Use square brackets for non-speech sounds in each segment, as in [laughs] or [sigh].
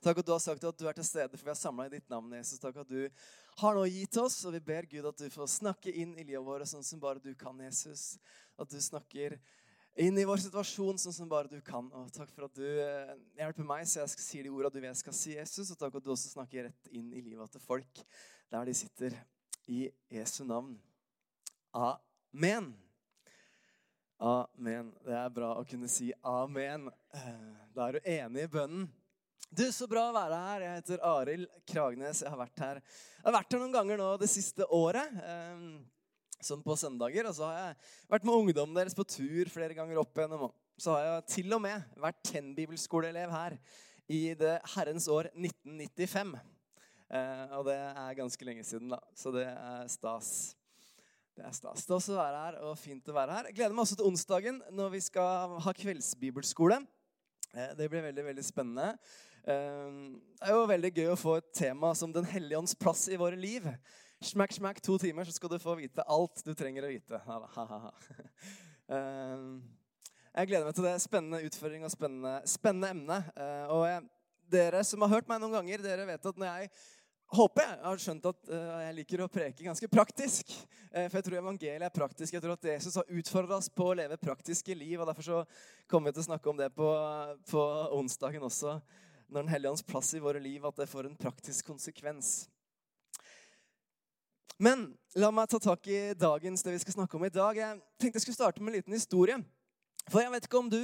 Takk at du har sagt at du er til stede, for vi er samla i ditt navn. Jesus. Takk at du har noe gitt oss, og vi ber Gud at du får snakke inn i livet vårt sånn som bare du kan, Jesus. At du snakker inn i vår situasjon sånn som bare du kan. Og takk for at du eh, hjelper meg så jeg skal si de ordene du jeg skal si, Jesus. Og takk at du også snakker rett inn i livet til folk der de sitter. I Jesu navn. Amen. Amen. Det er bra å kunne si amen. Eh, da er du enig i bønnen. Du, Så bra å være her. Jeg heter Arild Kragnes. Jeg har vært her Jeg har vært her noen ganger nå det siste året. Eh, sånn på søndager. Og så har jeg vært med ungdommen deres på tur flere ganger opp igjennom. Så har jeg til og med vært Tenn-bibelskoleelev her i det herrens år 1995. Eh, og det er ganske lenge siden, da. Så det er stas. Det er stas å være her, og fint å være her. Jeg gleder meg også til onsdagen, når vi skal ha kveldsbibelskole. Eh, det blir veldig veldig spennende. Ehm, det er jo veldig gøy å få et tema som Den hellige ånds plass i våre liv. Smack, smack, to timer, så skal du få vite alt du trenger å vite. [laughs] Ehm, jeg gleder meg til det. Spennende utfordring og spennende, spennende emne. Eh, og dere som har hørt meg noen ganger, dere vet at når jeg håper jeg har skjønt at uh, jeg liker å preke ganske praktisk. Uh, for jeg tror evangeliet er praktisk. Jeg tror at Jesus har utfordret oss på å leve praktiske liv. og Derfor så kommer vi til å snakke om det på, på onsdagen også når Den hellige ånds plass i våre liv, at det får en praktisk konsekvens. Men la meg ta tak i dagens det vi skal snakke om i dag. Jeg tenkte jeg skulle starte med en liten historie. For jeg vet ikke om du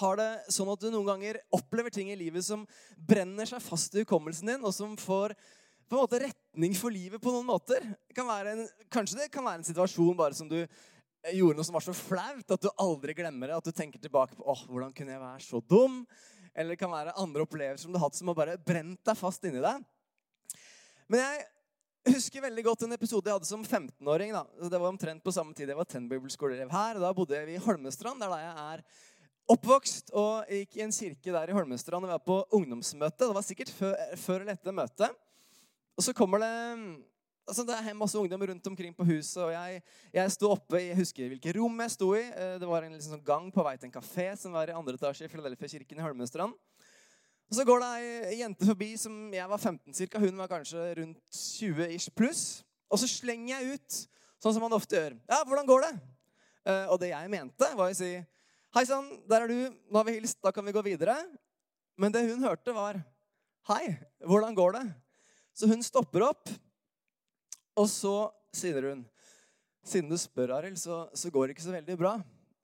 har det sånn at du noen ganger opplever ting i livet som brenner seg fast i hukommelsen din, og som får på en måte retning for livet på noen måter. Det en, kanskje det kan være en situasjon bare som du gjorde noe som var så flaut at du aldri glemmer det. At du tenker tilbake på åh, hvordan kunne jeg være så dum? Eller det kan være andre opplevelser som du har hatt som har bare brent deg fast inni deg. Men jeg husker veldig godt en episode jeg hadde som 15-åring. Det var omtrent på samme tid jeg var Tenbibelskoleelev her. og Da bodde vi i Holmestrand, der jeg er oppvokst. Og gikk i en kirke der i Holmestrand og var på ungdomsmøte. Det var sikkert før, før eller etter møtet. Og så kommer det altså Det er masse ungdom rundt omkring på huset, og jeg, jeg sto oppe Jeg husker hvilket rom jeg sto i. Eh, det var en liksom sånn gang på vei til en kafé som var i andre etasje i Filadelfia-kirken i Holmestrand. Og Så går det ei jente forbi som jeg var 15 ca. Hun var kanskje rundt 20 ish pluss. Og så slenger jeg ut, sånn som man ofte gjør. Ja, hvordan går det? Uh, og det jeg mente, var å si Hei sann, der er du. Nå har vi hilst. Da kan vi gå videre. Men det hun hørte, var Hei, hvordan går det? Så hun stopper opp, og så sier hun Siden du spør, Arild, så, så, går det ikke så veldig bra.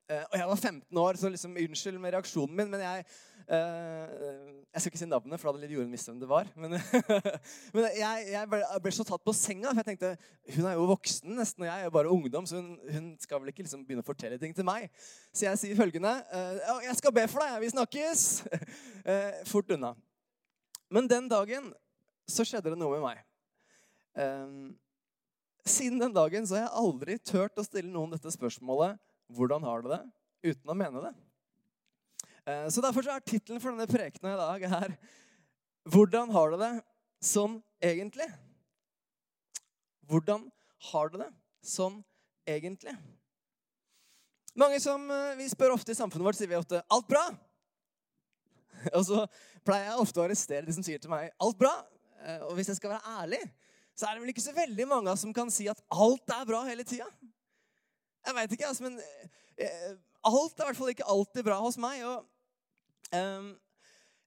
Eh, og jeg var 15 år, så liksom, unnskyld med reaksjonen min, men jeg eh, Jeg skal ikke si navnet, for da hadde Jorunn visst hvem det var. Men, [laughs] men jeg, jeg, ble, ble, så tatt på senga, for jeg tenkte hun er jo voksen nesten, og jeg er jo bare ungdom, så hun, hun skal vel ikke liksom, begynne å fortelle ting til meg. Så jeg sier følgende eh, Jeg skal be for deg, vi snakkes! [laughs] Eh, fort unna. Men den dagen så skjedde det noe med meg. Um, siden den dagen så har jeg aldri turt å stille noen dette spørsmålet 'Hvordan har du det?' uten å mene det. Uh, så Derfor så er tittelen for denne prekenen i dag her 'Hvordan har du det sånn egentlig?' Hvordan har du det sånn egentlig? Mange som uh, Vi spør ofte i samfunnet vårt sier vi ofte 'alt bra'. [laughs] Og så pleier jeg ofte å arrestere de som sier til meg 'alt bra'. Eh, og hvis jeg skal være ærlig, så er det vel ikke så veldig mange som kan si at alt er bra hele tida. Jeg veit ikke, altså, men eh, alt er i hvert fall ikke alltid bra hos meg. Og um,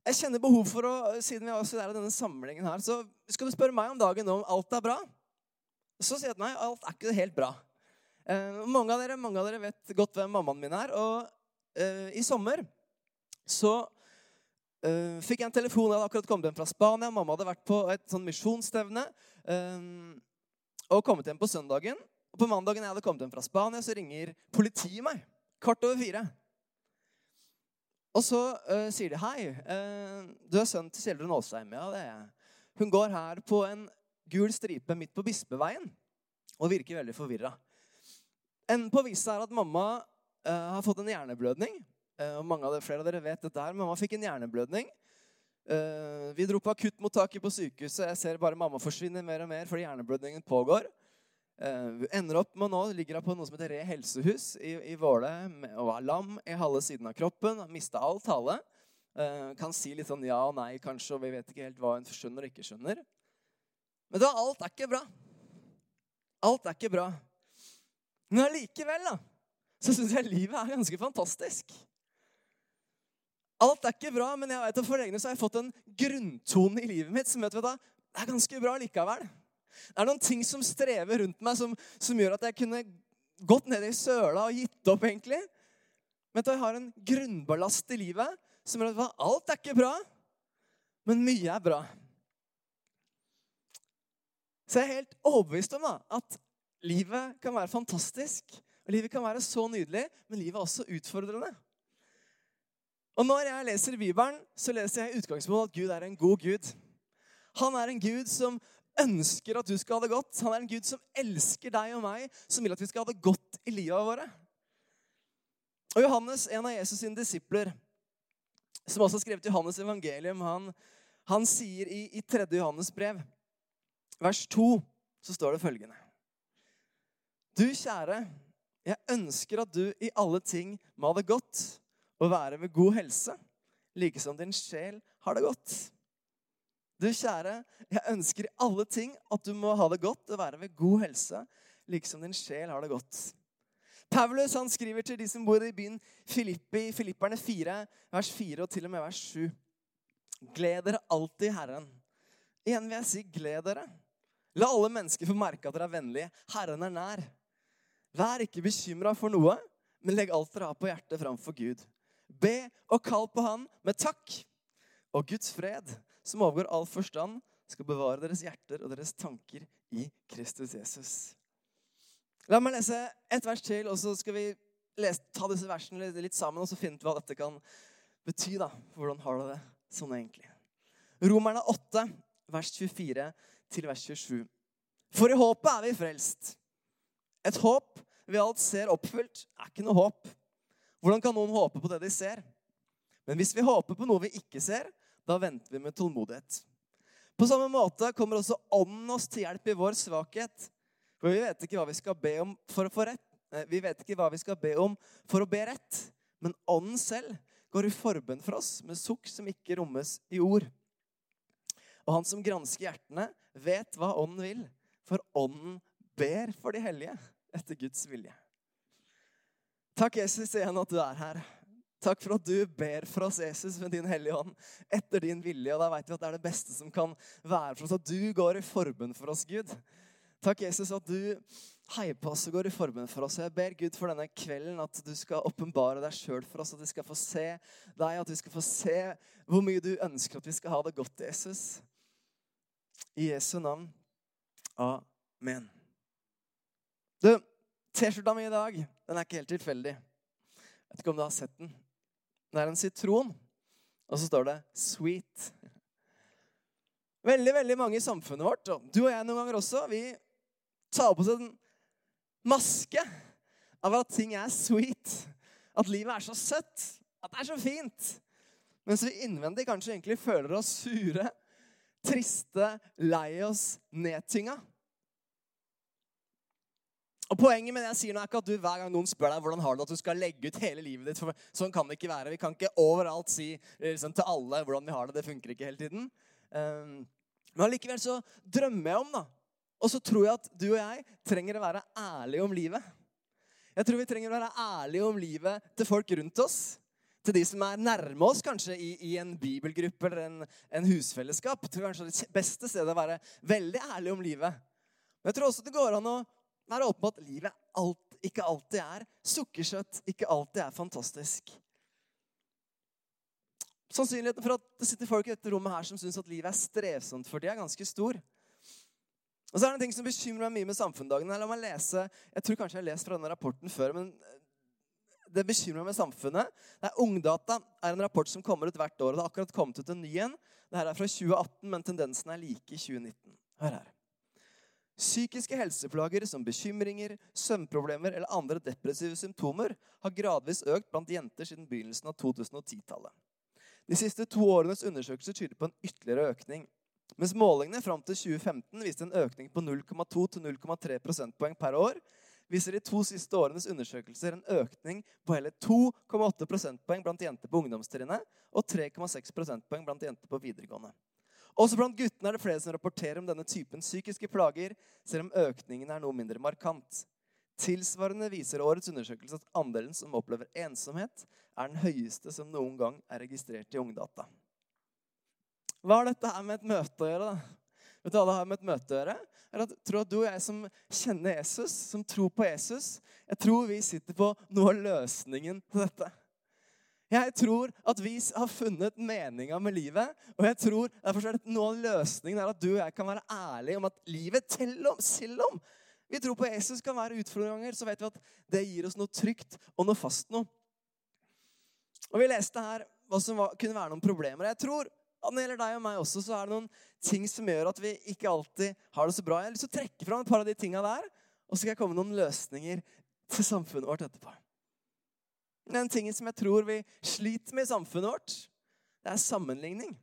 jeg kjenner behov for å, siden vi også er i denne samlingen her, så skal du spørre meg om dagen om alt er bra, så sier jeg at nei, alt er ikke helt bra. Uh, mange, av dere, mange av dere vet godt hvem mammaen min er. Og uh, i sommer så uh, fikk jeg en telefon. Jeg hadde akkurat kommet hjem fra Spania. Mamma hadde vært på et sånn misjonsstevne og kommet hjem på søndagen. Og På mandagen jeg hadde kommet hjem fra Spania, så ringer politiet meg. Kvart over fire. Og så uh, sier de hei. du er sønnen til Kjeldrun Aasheim. Ja, det er jeg. Hun går her på en gul stripe midt på Bispeveien og virker veldig forvirra. Enden på visa er at mamma har fått en hjerneblødning. Og mange av dere, flere av dere vet dette her. Mamma fikk en hjerneblødning. Eh, vi dro på akuttmottaket på sykehuset. Jeg ser bare mamma forsvinner mer og mer fordi hjerneblødningen pågår. Uh, ender opp med nå ligger hun på noe som heter Re helsehus i, i Våle og var lam i halve siden av kroppen. Mista all tale. Uh, kan si litt sånn ja og nei, kanskje, og vi vet ikke helt hva hun skjønner og ikke skjønner. Men da, alt er ikke bra. Alt er ikke bra. Men allikevel da, så syns jeg livet er ganske fantastisk. Alt er ikke bra, men jeg vet at for egne så har jeg fått en grunntone i livet mitt som vet du, det er ganske bra likevel. Det er noen ting som strever rundt meg, som, som gjør at jeg kunne gått ned i søla og gitt opp, egentlig. Men jeg har en grunnballast i livet som gjør at alt er ikke bra, men mye er bra. Så jeg er helt overbevist om da, at livet kan være fantastisk. og Livet kan være så nydelig, men livet er også utfordrende. Og Når jeg leser Bibelen, så leser jeg i utgangspunktet at Gud er en god Gud. Han er en Gud som ønsker at du skal ha det godt. Han er en Gud som elsker deg og meg, som vil at vi skal ha det godt i livet våre. Og Johannes, en av Jesus' sine disipler, som også har skrevet Johannes evangelium, han, han sier i, i 3. Johannes brev, vers 2, så står det følgende. Du kjære, jeg ønsker at du i alle ting må ha det godt og være ved god helse, like som din sjel har det godt. Du kjære, jeg ønsker i alle ting at du må ha det godt og være ved god helse, like som din sjel har det godt. Paulus han skriver til de som bor i byen Filippi, Filipperne 4, vers 4 og til og med vers 7. Gled dere alltid Herren. Igjen vil jeg si gled dere. La alle mennesker få merke at dere er vennlige. Herren er nær. Vær ikke bekymra for noe, men legg alt dere har på hjertet framfor Gud. Be og kall på Han med takk. Og Guds fred, som overgår all forstand, skal bevare deres hjerter og deres tanker i Kristus Jesus. La meg lese et vers til, og så skal vi lese, ta disse versene litt sammen, og så finne ut hva dette kan bety. da. Hvordan har du det sånn egentlig? Romerne 8, vers 24 til vers 27. For i håpet er vi frelst. Et håp vi alt ser oppfylt, er ikke noe håp. Hvordan kan noen håpe på det de ser? Men hvis vi håper på noe vi ikke ser, da venter vi med tålmodighet. På samme måte kommer også Ånden oss til hjelp i vår svakhet. For vi vet ikke hva vi skal be om for å få rett. Vi vet ikke hva vi skal be om for å be rett. Men Ånden selv går i forbønn for oss med sukk som ikke rommes i ord. Og han som gransker hjertene, vet hva Ånden vil. For Ånden ber for de hellige etter Guds vilje. Takk, Jesus, igjen at du er her. Takk for at du ber for oss, Jesus, med din Hellige Ånd, etter din vilje. Og da vet vi at det er det beste som kan være for oss, at du går i forbønn for oss, Gud. Takk, Jesus, at du heier på oss og går i forbønn for oss. Jeg ber Gud for denne kvelden at du skal åpenbare deg sjøl for oss, at vi skal få se deg, at vi skal få se hvor mye du ønsker at vi skal ha det godt, Jesus. I Jesu navn. Amen. Du, T-skjorta mi i dag, den er ikke helt tilfeldig. Jeg vet ikke om du har sett den. Det er en sitron, og så står det 'sweet'. Veldig veldig mange i samfunnet vårt, og du og jeg noen ganger også, vi tar på oss en maske av at ting er sweet. At livet er så søtt. At det er så fint. Mens vi innvendig kanskje egentlig føler oss sure, triste, lei oss, nedtynga. Og Poenget med det jeg sier nå er ikke at du hver gang noen spør deg hvordan har du at du skal legge ut hele livet ditt. For sånn kan det ikke være. Vi kan ikke overalt si liksom, til alle hvordan vi har det. Det funker ikke hele tiden. Um, men allikevel så drømmer jeg om, da. Og så tror jeg at du og jeg trenger å være ærlige om livet. Jeg tror vi trenger å være ærlige om livet til folk rundt oss. Til de som er nærme oss, kanskje i, i en bibelgruppe eller en, en husfellesskap. Jeg tror kanskje det beste stedet å være veldig ærlig om livet. Men jeg tror også det går an å være åpen på at livet alt, ikke alltid er sukkersøtt, ikke alltid er fantastisk. Sannsynligheten for at det sitter folk i dette rommet her som syns at livet er strevsomt for dem, er ganske stor. Og så er det en ting som bekymrer meg mye med samfunnsdagene. La meg lese, Jeg tror kanskje jeg har lest fra denne rapporten før, men det bekymrer meg med samfunnet. Det er Ungdata er en rapport som kommer ut hvert år. og Det har akkurat kommet ut en ny en. Dette er fra 2018, men tendensen er like i 2019. Hør her. Psykiske helseplager som bekymringer, søvnproblemer eller andre depressive symptomer har gradvis økt blant jenter siden begynnelsen av 2010-tallet. De siste to årenes undersøkelser tyder på en ytterligere økning. Mens målingene fram til 2015 viste en økning på 0,2 0,3 prosentpoeng per år, viser de to siste årenes undersøkelser en økning på hele 2,8 prosentpoeng blant jenter på ungdomstrinnet og 3,6 prosentpoeng blant jenter på videregående. Også blant guttene er det flere som rapporterer om denne typen psykiske plager, selv om økningen er noe mindre markant. Tilsvarende viser årets undersøkelse at andelen som opplever ensomhet, er den høyeste som noen gang er registrert i Ungdata. Hva har dette her med et møte å gjøre? da? Vet du hva det har med et møte å gjøre? Er at, tror at du og jeg som kjenner Jesus, som tror på Jesus, jeg tror vi sitter på noe av løsningen på dette. Jeg tror at vi har funnet meninga med livet. Og jeg tror derfor er det noe av løsningen er at du og jeg kan være ærlige om at livet, selv om, selv om vi tror på Jesus kan være utfordringer, så vet vi at det gir oss noe trygt og noe fast noe. Og Vi leste her hva som var, kunne være noen problemer. Jeg tror at når det gjelder deg og meg også, så er det noen ting som gjør at vi ikke alltid har det så bra. Jeg har lyst til å trekke fram et par av de tinga der, og så skal jeg komme med noen løsninger til samfunnet vårt etterpå. Den tingen som jeg tror vi sliter med i samfunnet vårt, det er sammenligning.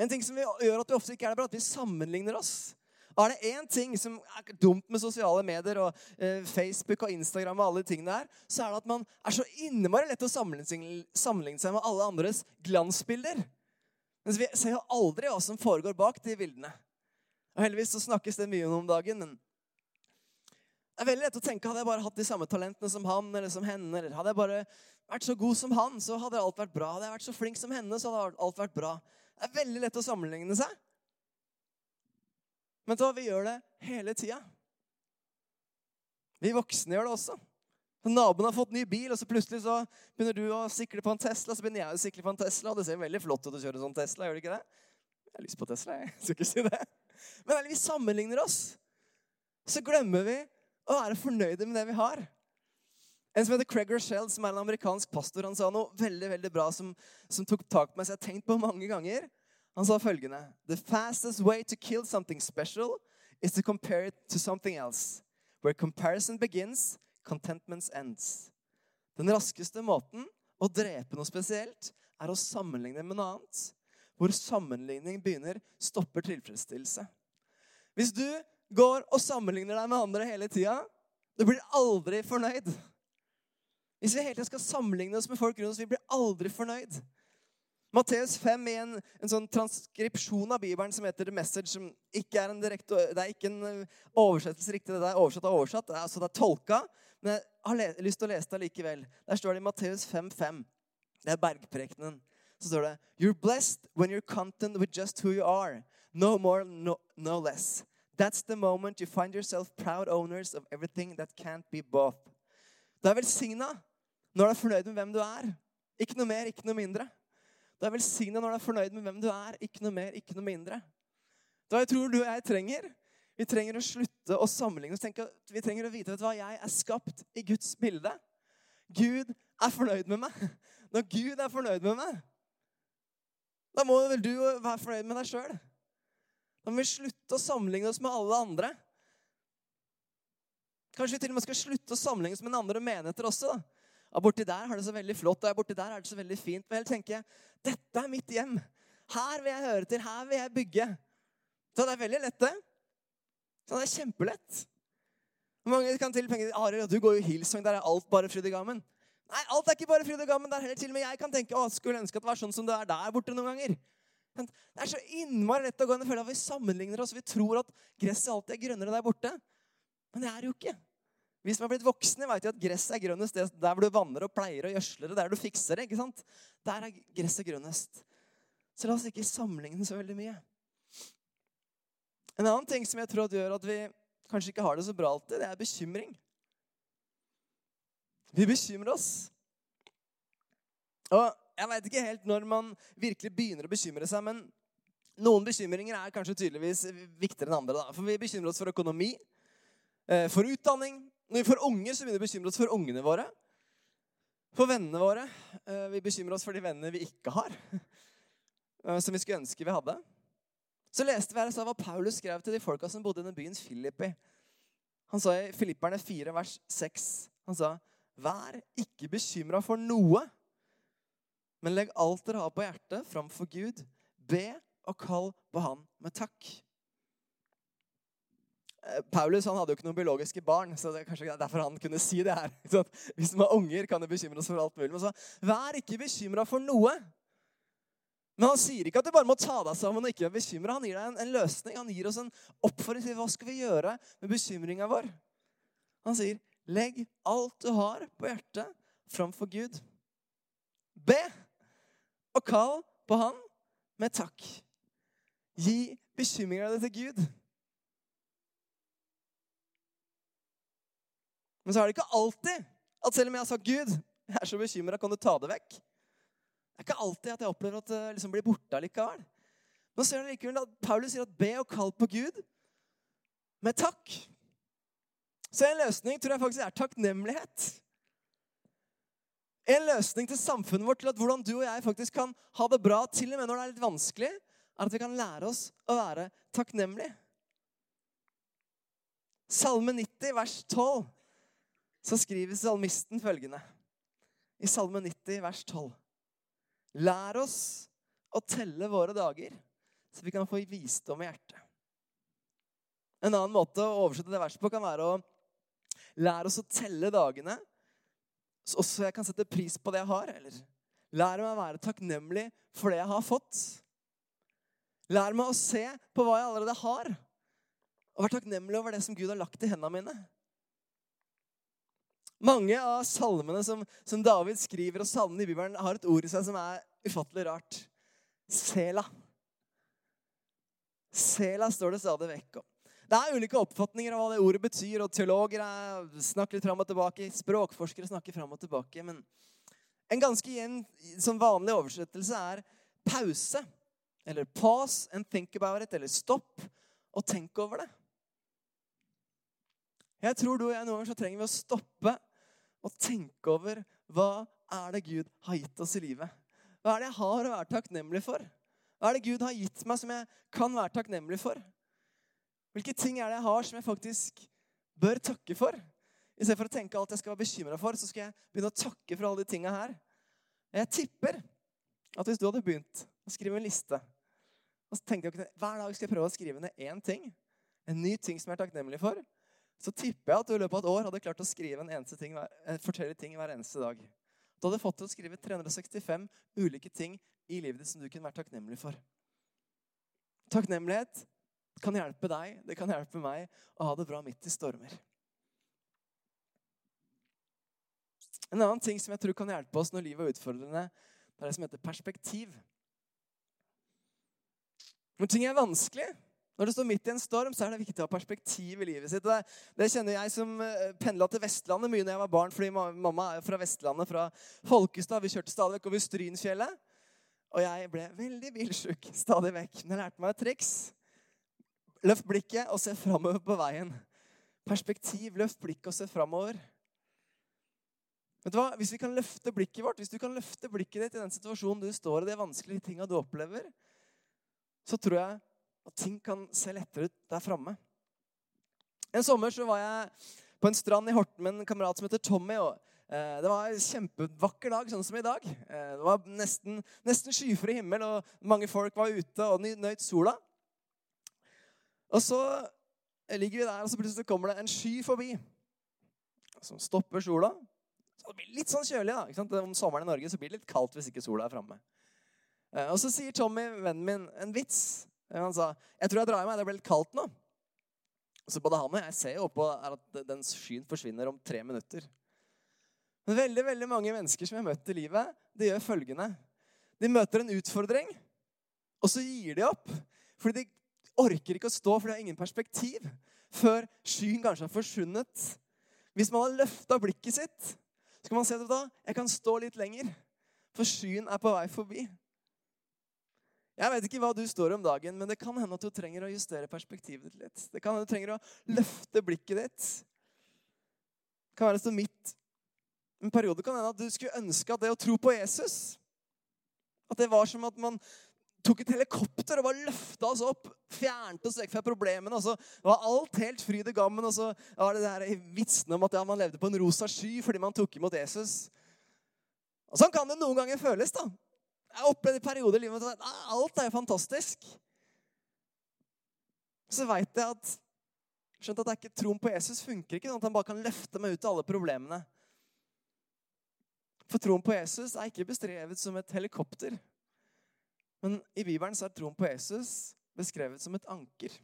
En ting som gjør at vi ofte ikke er det bra, at vi sammenligner oss. Er det én ting som er dumt med sosiale medier og eh, Facebook og Instagram, og alle de tingene der, så er det at man er så innmari lett å sammenligne, seg med alle andres glansbilder. Mens vi ser jo aldri hva som foregår bak de bildene. Og Heldigvis så snakkes det mye om dagen, men det er veldig lett å tenke hadde jeg bare hatt de samme talentene som han eller som henne, eller hadde jeg bare vært så god som han, så hadde alt vært bra. Hadde jeg vært så flink som henne, så hadde alt vært bra. Det er veldig lett å sammenligne seg. Men da, vi gjør det hele tida. Vi voksne gjør det også. Naboen har fått ny bil, og så plutselig så begynner du å sikle på en Tesla. Så begynner jeg å sikle på en Tesla, og det ser veldig flott ut å kjøre sånn Tesla. gjør det ikke det? Jeg har lyst på Tesla, jeg. [laughs] Skal ikke si det. Men vi sammenligner oss. Så glemmer vi å være fornøyde med det vi har. En som heter Craig Rochelle, som er en amerikansk pastor, han sa noe veldig veldig bra som, som tok tak på meg, som jeg har tenkt på mange ganger. Han sa følgende The fastest way to kill something special is to compare it to something else. Where comparison begins, contentment ends. Den raskeste måten å drepe noe spesielt er å sammenligne med noe annet. Hvor sammenligning begynner, stopper tilfredsstillelse. Hvis du går og sammenligner deg med andre hele tida, du blir aldri fornøyd. Hvis vi hele tiden skal sammenligne oss med folk rundt oss, vi blir aldri fornøyd. Matteus 5 i en, en, sånn transkripsjon av Bibelen som heter The Message, som ikke er en direkte, det er ikke en eh, oversettelse riktig. Det er oversatt og oversatt, det er, altså det er tolka. Men jeg har lyst til å lese det likevel. Der står det i Matteus 5,5. Det er bergprekenen. Så står det You're blessed when you're content with just who you are. No more, no, no less. That's the moment you find yourself proud owners of everything that can't be both. Du er velsigna når du er fornøyd med hvem du er. Ikke noe mer, ikke noe mindre. Du er velsigna når du er fornøyd med hvem du er. Ikke noe mer, ikke noe mindre. Da jeg tror du og jeg trenger Vi trenger å slutte å sammenligne oss. Vi trenger å vite du hva, jeg er skapt i Guds bilde. Gud er fornøyd med meg. Når Gud er fornøyd med meg, da må vel du være fornøyd med deg sjøl. Da må vi slutte å sammenligne oss med alle andre. Kanskje vi til og med skal slutte å sammenligne oss med andre menigheter også. da. Og borti der har det så veldig flott, og borti der er det så veldig fint. Men jeg tenker, dette er mitt hjem. Her vil jeg høre til. Her vil jeg bygge. Så det er veldig lett, det. Så det er kjempelett. Mange kan til penger. Arild, du går jo Hillsong. Der er alt bare fryd og gammen. Nei, alt er ikke bare fryd og gammen. Der heller til og med jeg kan tenke å, skulle ønske at det var sånn som det er der borte noen ganger. Men det er så innmari lett å gå inn og føle at vi sammenligner oss. Vi tror at gresset alltid er grønnere der borte. Men det er det jo ikke. Vi som har blitt voksne, vet jo at gresset er grønnest der hvor du vanner og pleier og gjødsler. Der du fikser det. ikke sant? Der er gresset grønnest. Så la oss ikke sammenligne så veldig mye. En annen ting som jeg tror at gjør at vi kanskje ikke har det så bra alltid, det er bekymring. Vi bekymrer oss. Og jeg veit ikke helt når man virkelig begynner å bekymre seg, men noen bekymringer er kanskje tydeligvis viktigere enn andre. Da. For vi bekymrer oss for økonomi, eh, for utdanning, når vi får unger, så begynner vi å bekymre oss for ungene våre. For vennene våre. Eh, vi bekymrer oss for de vennene vi ikke har. [laughs] Eh, som vi skulle ønske vi hadde. Så leste vi her hva Paulus skrev til de folka som bodde i den byen Filippi. Han sa i Filipperne 4, vers 6, han sa, Vær ikke bekymra for noe, men legg alt dere har på hjertet, framfor Gud. Be og kall på Han med takk. Eh, Paulus han hadde jo ikke noen biologiske barn, så det er kanskje derfor han kunne si det her. [laughs] Så hvis man har unger, kan det bekymre oss for alt mulig. Men så, vær ikke bekymra for noe. Men han sier ikke at du bare må ta deg sammen og ikke være bekymra. Han gir deg en, en, løsning. Han gir oss en oppfordring til hva skal vi gjøre med bekymringa vår. Han sier, 'Legg alt du har på hjertet, framfor Gud.' Be og kall på Han med takk. Gi bekymringa di til Gud. Men så er det ikke alltid at selv om jeg har sagt Gud, jeg er så bekymra, kan du ta det vekk? Det er ikke alltid at jeg opplever at det liksom blir borte likevel. Nå ser du likevel at Paulus sier at be og kall på Gud med takk. Så en løsning tror jeg faktisk er takknemlighet. En løsning til samfunnet vårt til at hvordan du og jeg faktisk kan ha det bra, til og med når det er litt vanskelig, er at vi kan lære oss å være takknemlige. Salme 90, vers 12 så skriver salmisten følgende i Salme 90, vers 12. Lær oss å telle våre dager, så vi kan få visdom i hjertet. En annen måte å oversette det verset på kan være å lære oss å telle dagene, så jeg kan sette pris på det jeg har. Eller lær meg å være takknemlig for det jeg har fått. Lær meg å se på hva jeg allerede har, og være takknemlig over det som Gud har lagt i hendene mine. Mange av salmene som, som, David skriver, og salmene i Bibelen, har et ord i seg som er ufattelig rart. Sela. Sela står det stadig vekk om. Det er ulike oppfatninger av hva det ordet betyr, og teologer snakker litt fram og tilbake. Språkforskere snakker fram og tilbake. Men en ganske igjen, sånn vanlig oversettelse er pause. Eller pause and think about it. Eller stopp og tenk over det. Jeg tror du og jeg noen ganger så trenger vi å stoppe og tenke over hva er det Gud har gitt oss i livet. Hva er det jeg har å være takknemlig for? Hva er det Gud har gitt meg som jeg kan være takknemlig for? Hvilke ting er det jeg har som jeg faktisk bør takke for? I stedet for å tenke alt jeg skal være bekymra for, så skal jeg begynne å takke for alle de tinga her. Jeg tipper at hvis du hadde begynt å skrive en liste og så tenkte jeg, Hver dag skal jeg prøve å skrive ned én ting. En ny ting som jeg er takknemlig for så tipper jeg at du i løpet av et år hadde klart å skrive en eneste ting, eh, fortelle ting hver eneste dag. Du hadde fått til å skrive 365 ulike ting i livet ditt som du kunne vært takknemlig for. Takknemlighet kan hjelpe deg, det kan hjelpe meg å ha det bra midt i stormer. En annen ting som jeg tror kan hjelpe oss når livet er utfordrende, det er det som heter perspektiv. Når ting er vanskelig, når du står midt i en storm, så er det viktig å ha perspektiv i livet sitt. Det, det kjenner jeg som eh, pendla til Vestlandet mye da jeg var barn, fordi mamma er fra Vestlandet, fra Folkestad. Vi kjørte stadig vekk over Strynfjellet. Og jeg ble veldig bilsjuk stadig vekk. Men jeg lærte meg et triks. Løft blikket og se framover på veien. Perspektiv. Løft blikket og se framover. Vet du hva? Hvis vi kan løfte blikket vårt, hvis du kan løfte blikket ditt i den situasjonen du står i, de vanskelige tinga du opplever, så tror jeg at ting kan se lettere ut der framme. En sommer så var jeg på en strand i Horten med en kamerat som heter Tommy. og eh, Det var en kjempevakker dag, sånn som i dag. Eh, det var nesten, nesten skyfri himmel, og mange folk var ute og nøyt sola. Og så ligger vi der, og så plutselig kommer det en sky forbi som stopper sola. Så det blir litt sånn kjølig. da, ikke sant? Om sommeren i Norge så blir det litt kaldt hvis ikke sola er framme. Eh, og så sier Tommy, vennen min, en vits han sa jeg tror jeg drar i meg, det ble litt kaldt nå. Så både han og jeg ser jo oppå at den skyen forsvinner om tre minutter. Men veldig veldig mange mennesker som jeg har møtt i livet, de gjør følgende. De møter en utfordring, og så gir de opp. Fordi de orker ikke å stå, for de har ingen perspektiv. Før skyen kanskje har forsvunnet. Hvis man har løfta blikket sitt, så kan man se at da, jeg kan stå litt lenger. For skyen er på vei forbi. Jeg vet ikke hva du står om dagen, men det kan hende at du trenger å justere perspektivet ditt litt. Det kan hende du trenger å løfte blikket ditt. Det kan være så midt en periode kan hende at du skulle ønske at det å tro på Jesus At det var som at man tok et helikopter og bare løfta oss opp. Fjernte oss vekk fra problemene. Og så var alt helt fryd og gammen. Og så var det der vitsene om at ja, man levde på en rosa sky fordi man tok imot Jesus. Og Sånn kan det noen ganger føles. da. Jeg har opplevd i perioder i livet at alt er jo fantastisk. Så veit jeg at Skjønt at det er ikke troen på Jesus funker ikke sånn at han bare kan løfte meg ut av alle problemene. For troen på Jesus er ikke bestrevet som et helikopter. Men i Bibelen så er troen på Jesus beskrevet som et anker.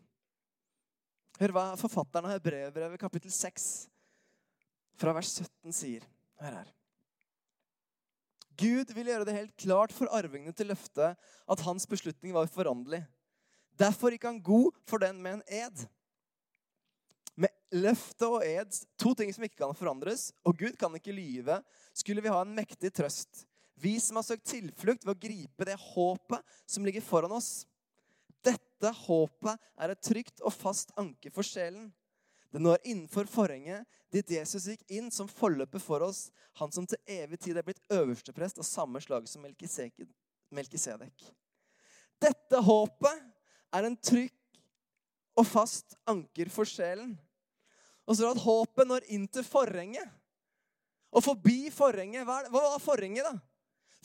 Hør hva forfatteren av Hebrevbrevet kapittel 6 fra vers 17 sier. Hør her. Gud vil gjøre det helt klart for arvingene til løftet at hans beslutning var uforanderlig. Derfor gikk han god for den med en ed. Med løftet og ed, to ting som ikke kan forandres, og Gud kan ikke lyve, skulle vi ha en mektig trøst. Vi som har søkt tilflukt ved å gripe det håpet som ligger foran oss. Dette håpet er et trygt og fast anker for sjelen. Det når innenfor forhenget dit Jesus gikk inn som forløper for oss, han som til evig tid er blitt øversteprest av samme slag som Melkisedek. Dette håpet er en trygg og fast anker for sjelen. Og så at håpet når inn til forhenget. Og forbi forhenget. Hva var forhenget, da?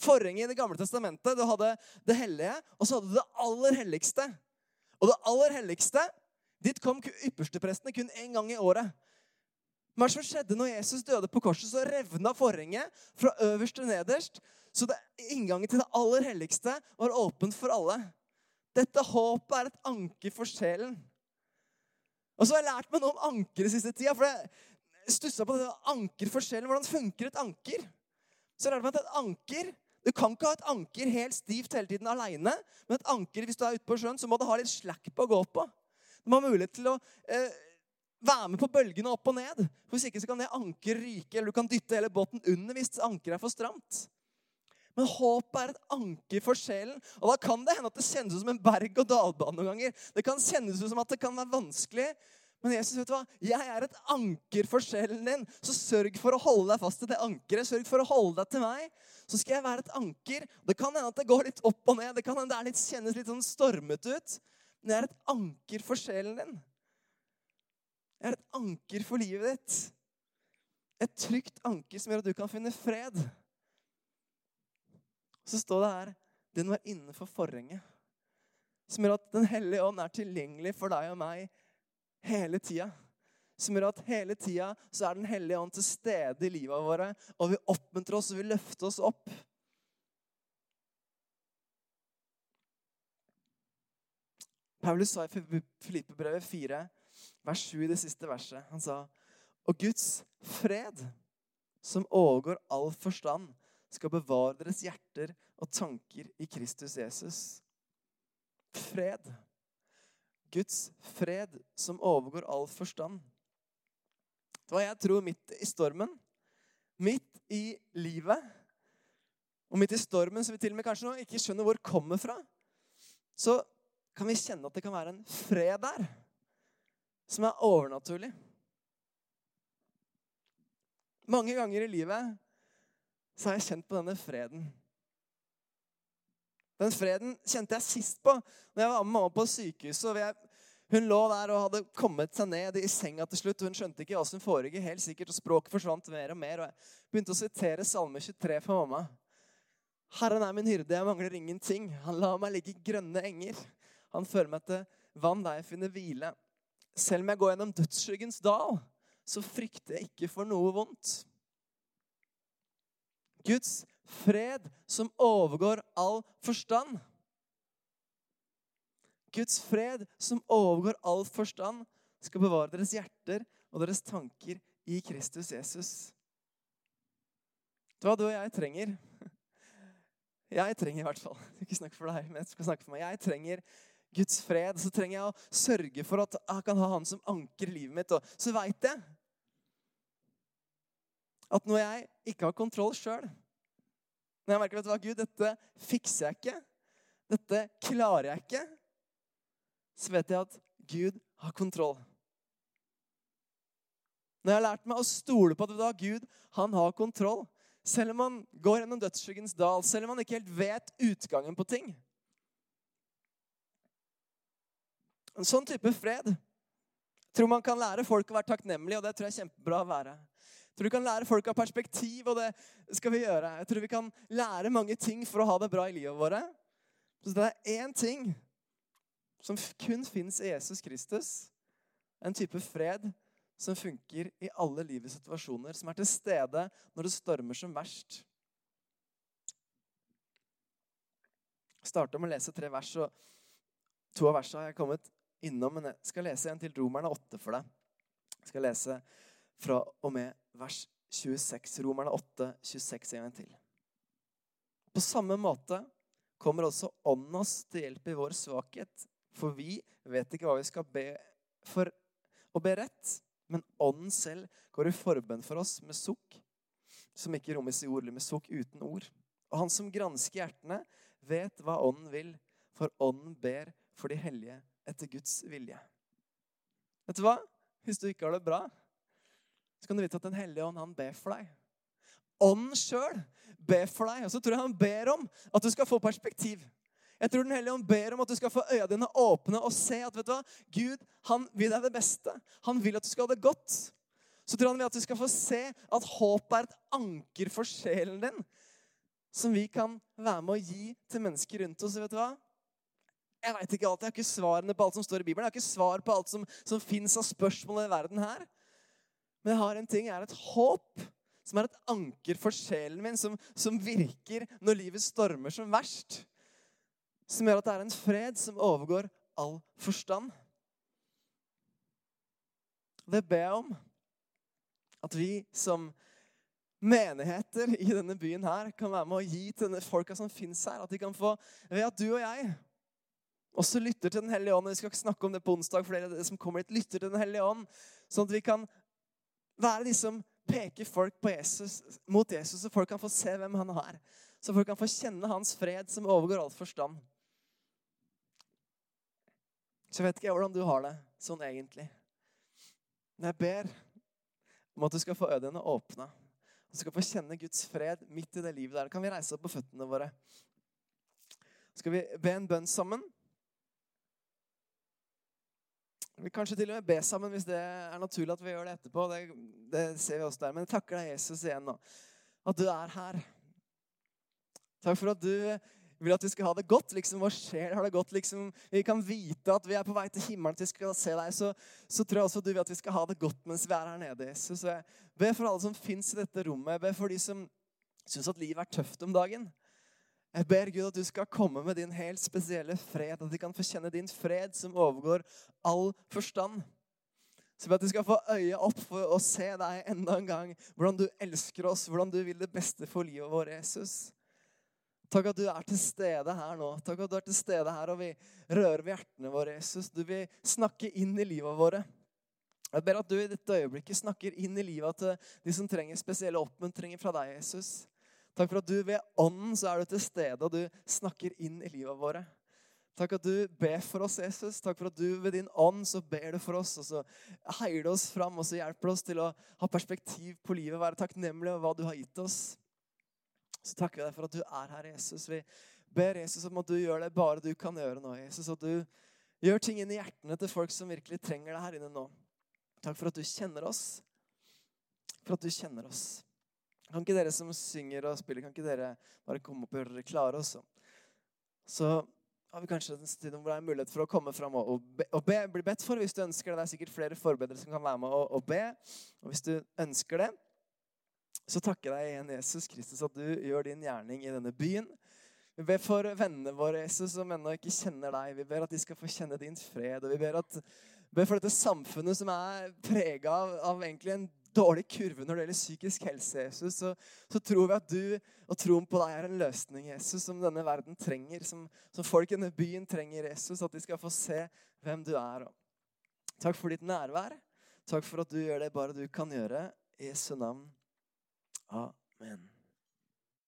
Forhenget i Det gamle testamentet. Du hadde det hellige, og så hadde du det aller helligste. Og det aller helligste Dit kom yppersteprestene kun én gang i året. Hva som skjedde når Jesus døde på korset? Så revna forhenget fra øverst til nederst. Så det, inngangen til det aller helligste var åpent for alle. Dette håpet er et anker for sjelen. Og så har jeg lært meg noe om anker i siste tida. For jeg stussa på det anker for sjelen. Hvordan funker et anker? Så jeg lærte meg at et anker Du kan ikke ha et anker helt stivt hele tiden aleine. Men et anker, hvis du er ute på sjøen, så må du ha litt slack på å gå på. Du må ha mulighet til å eh, være med på bølgene opp og ned. Hvis ikke så kan det anker ryke, eller du kan dytte hele båten under hvis ankeret er for stramt. Men håpet er et anker for sjelen. Og da kan det hende at det kjennes ut som en berg-og-dal-bane noen ganger. Det kan kjennes ut som at det kan være vanskelig. Men Jesus, vet du hva? Jeg er et anker for sjelen din. Så sørg for å holde deg fast til det ankeret. Sørg for å holde deg til meg. Så skal jeg være et anker. Det kan hende at det går litt opp og ned. Det kan hende det kjennes litt sånn stormete ut. Men jeg er et anker for sjelen din. Jeg er et anker for livet ditt. Et trygt anker som gjør at du kan finne fred. Så står det her den var innenfor forhenget. Som gjør at Den hellige ånd er tilgjengelig for deg og meg hele tida. Som gjør at hele tida så er Den hellige ånd til stede i livet våre. Og vi oppmuntrer oss og vi løfter oss opp. Paulus sa i Filippebrevet 4, vers 7 i det siste verset Han sa Og Guds fred, som overgår all forstand, skal bevare deres hjerter og tanker i Kristus Jesus. Fred. Guds fred som overgår all forstand. Det var jeg tror midt i stormen, midt i livet, og midt i stormen som vi til og med kanskje nå ikke skjønner hvor kommer fra, så kan vi kjenne at det kan være en fred der som er overnaturlig. Mange ganger i livet så har jeg kjent på denne freden. Den freden kjente jeg sist på når jeg var med mamma på sykehuset. Jeg, hun lå der og hadde kommet seg ned i senga til slutt. og Hun skjønte ikke hva som foregikk, helt sikkert, og språket forsvant mer og mer. og Jeg begynte å sitere Salme 23 for mamma. Herren er min hyrde, jeg mangler ingenting. Han lar meg ligge i grønne enger. Han fører meg til vann der jeg finner hvile. Selv om jeg går gjennom dødsskyggens dal, så frykter jeg ikke for noe vondt. Guds fred som overgår all forstand. Guds fred som overgår all forstand, skal bevare deres hjerter og deres tanker i Kristus Jesus. Det var og jeg trenger. [laughs] Jeg trenger i hvert fall. [laughs] Ikke snakk for deg, men jeg skal snakke for meg. Jeg trenger Guds fred. Så trenger jeg å sørge for at jeg kan ha Han som anker livet mitt. Og så veit jeg at når jeg ikke har kontroll sjøl Når jeg merker vet du hva, Gud, dette fikser jeg ikke, dette klarer jeg ikke, så vet jeg at Gud har kontroll. Når jeg har lært meg å stole på at da, Gud han har kontroll, selv om man går gjennom dødsskyggens dal, selv om man ikke helt vet utgangen på ting En sånn type fred tror man kan lære folk å være takknemlige, og det tror jeg er kjempebra å være. Tror du kan lære folk av perspektiv, og det skal vi gjøre. Jeg tror vi kan lære mange ting for å ha det bra i livet våre. Så det er én ting som kun fins i Jesus Kristus, En type fred som funker i alle livets situasjoner, som er til stede når det stormer som verst. Jeg starter med å lese tre vers, og to av versene har jeg kommet innom, men jeg skal lese en til Romerne 8 for deg. Jeg skal lese fra og med vers 26. Romerne 8, 26 en gang til. På samme måte kommer også Ånden oss til hjelp i vår svakhet. For vi vet ikke hva vi skal be for å be rett, men Ånden selv går i forbønn for oss med sukk, som ikke rommes i ord, eller med sukk uten ord. Og han som gransker hjertene, vet hva Ånden vil, for Ånden ber for de hellige etter Guds vilje. Vet du hva? Hvis du ikke har det bra, så kan du vite at Den hellige ånd, han ber for deg. Ånden sjøl ber for deg. Og så tror jeg han ber om at du skal få perspektiv. Jeg tror Den hellige ånd ber om at du skal få øya dine åpne og se at vet du hva? Gud han vil deg det beste. Han vil at du skal ha det godt. Så tror han vil at du skal få se at håp er et anker for sjelen din. Som vi kan være med å gi til mennesker rundt oss. vet du hva? Jeg vet ikke alt, jeg har ikke svarene på alt som står i Bibelen. Jeg har ikke svar på alt som, som fins av spørsmål i verden her. Men jeg har en ting, jeg har et håp som er et anker for sjelen min, som, som virker når livet stormer som verst. Som gjør at det er en fred som overgår all forstand. Det ber jeg om. At vi som menigheter i denne byen her kan være med å gi til denne folka som fins her. At de kan få, ved at du og jeg også lytter til Den hellige ånd. Vi skal ikke snakke om det på onsdag, for dere som kommer dit, lytter til Den hellige ånd. Sånn at vi kan være de som peker folk Jesus, mot Jesus, så folk kan få se hvem han er. Så folk kan få kjenne hans fred som overgår all forstand. Så jeg vet ikke hvordan du har det sånn egentlig. Men jeg ber om at du skal få øynene åpna. Du skal få kjenne Guds fred midt i det livet der. Kan vi reise opp på føttene våre? Skal vi be en bønn sammen? Vi kanskje til og med be sammen hvis det er naturlig at vi gjør det etterpå. Det, det ser vi også der. Men jeg takker deg, Jesus, igjen nå. At du er her. Takk for at du vil at vi skal ha det godt. liksom Vår sjel har det godt. liksom Vi kan vite at vi er på vei til himmelen til vi skal se deg. Så, så tror jeg også du vil at vi skal ha det godt mens vi er her nede. Jesus. Jeg ber for alle som fins i dette rommet. Jeg ber for de som syns at livet er tøft om dagen. Jeg ber Gud at du skal komme med din helt spesielle fred, at de kan få kjenne din fred som overgår all forstand. Så at de skal få øye opp for å se deg enda en gang. Hvordan du elsker oss, hvordan du vil det beste for livet vårt, Jesus. Takk at du er til stede her nå. Takk at du er til stede her, og vi rører ved hjertene våre, Jesus. Du vil snakke inn i livet våre. Jeg ber at du i dette øyeblikket snakker inn i livet til de som trenger spesielle oppmuntringer fra deg, Jesus. Takk for at du ved ånden så er du til stede, og du snakker inn i livet våre. Takk at du ber for oss, Jesus. Takk for at du ved din ånd så ber du for oss. Og så heier du oss fram og så hjelper oss til å ha perspektiv på livet. Være takknemlige over hva du har gitt oss. Så takker vi deg for at du er her, Jesus. Vi ber Jesus om at du gjør det bare du kan gjøre nå. Jesus, At du gjør ting inn i hjertene til folk som virkelig trenger det her inne nå. Takk for at du kjenner oss. For at du kjenner oss. Kan ikke dere som synger og spiller, kan ikke dere bare komme opp og gjøre dere klare også? Så har vi kanskje en stund hvor det er mulighet for å komme fram og, be, og be, bli bedt for hvis du ønsker det. Det er sikkert flere forbedre som kan være med og, og be. Og hvis du ønsker det, så takker jeg igjen, Jesus Kristus, at du gjør din gjerning i denne byen. Vi ber for vennene våre Jesus, som ennå ikke kjenner deg. Vi ber at de skal få kjenne din fred. Og vi ber, at, ber for dette samfunnet som er prega av, av egentlig en dårlig kurve når det gjelder psykisk helse, Jesus, så, så, tror vi at du og troen på deg er en løsning, Jesus, som denne verden trenger. Som, som folk i denne byen trenger, Jesus, at de skal få se hvem du er. Takk for ditt nærvær. Takk for at du gjør det bare du kan gjøre. I Jesu navn. Amen.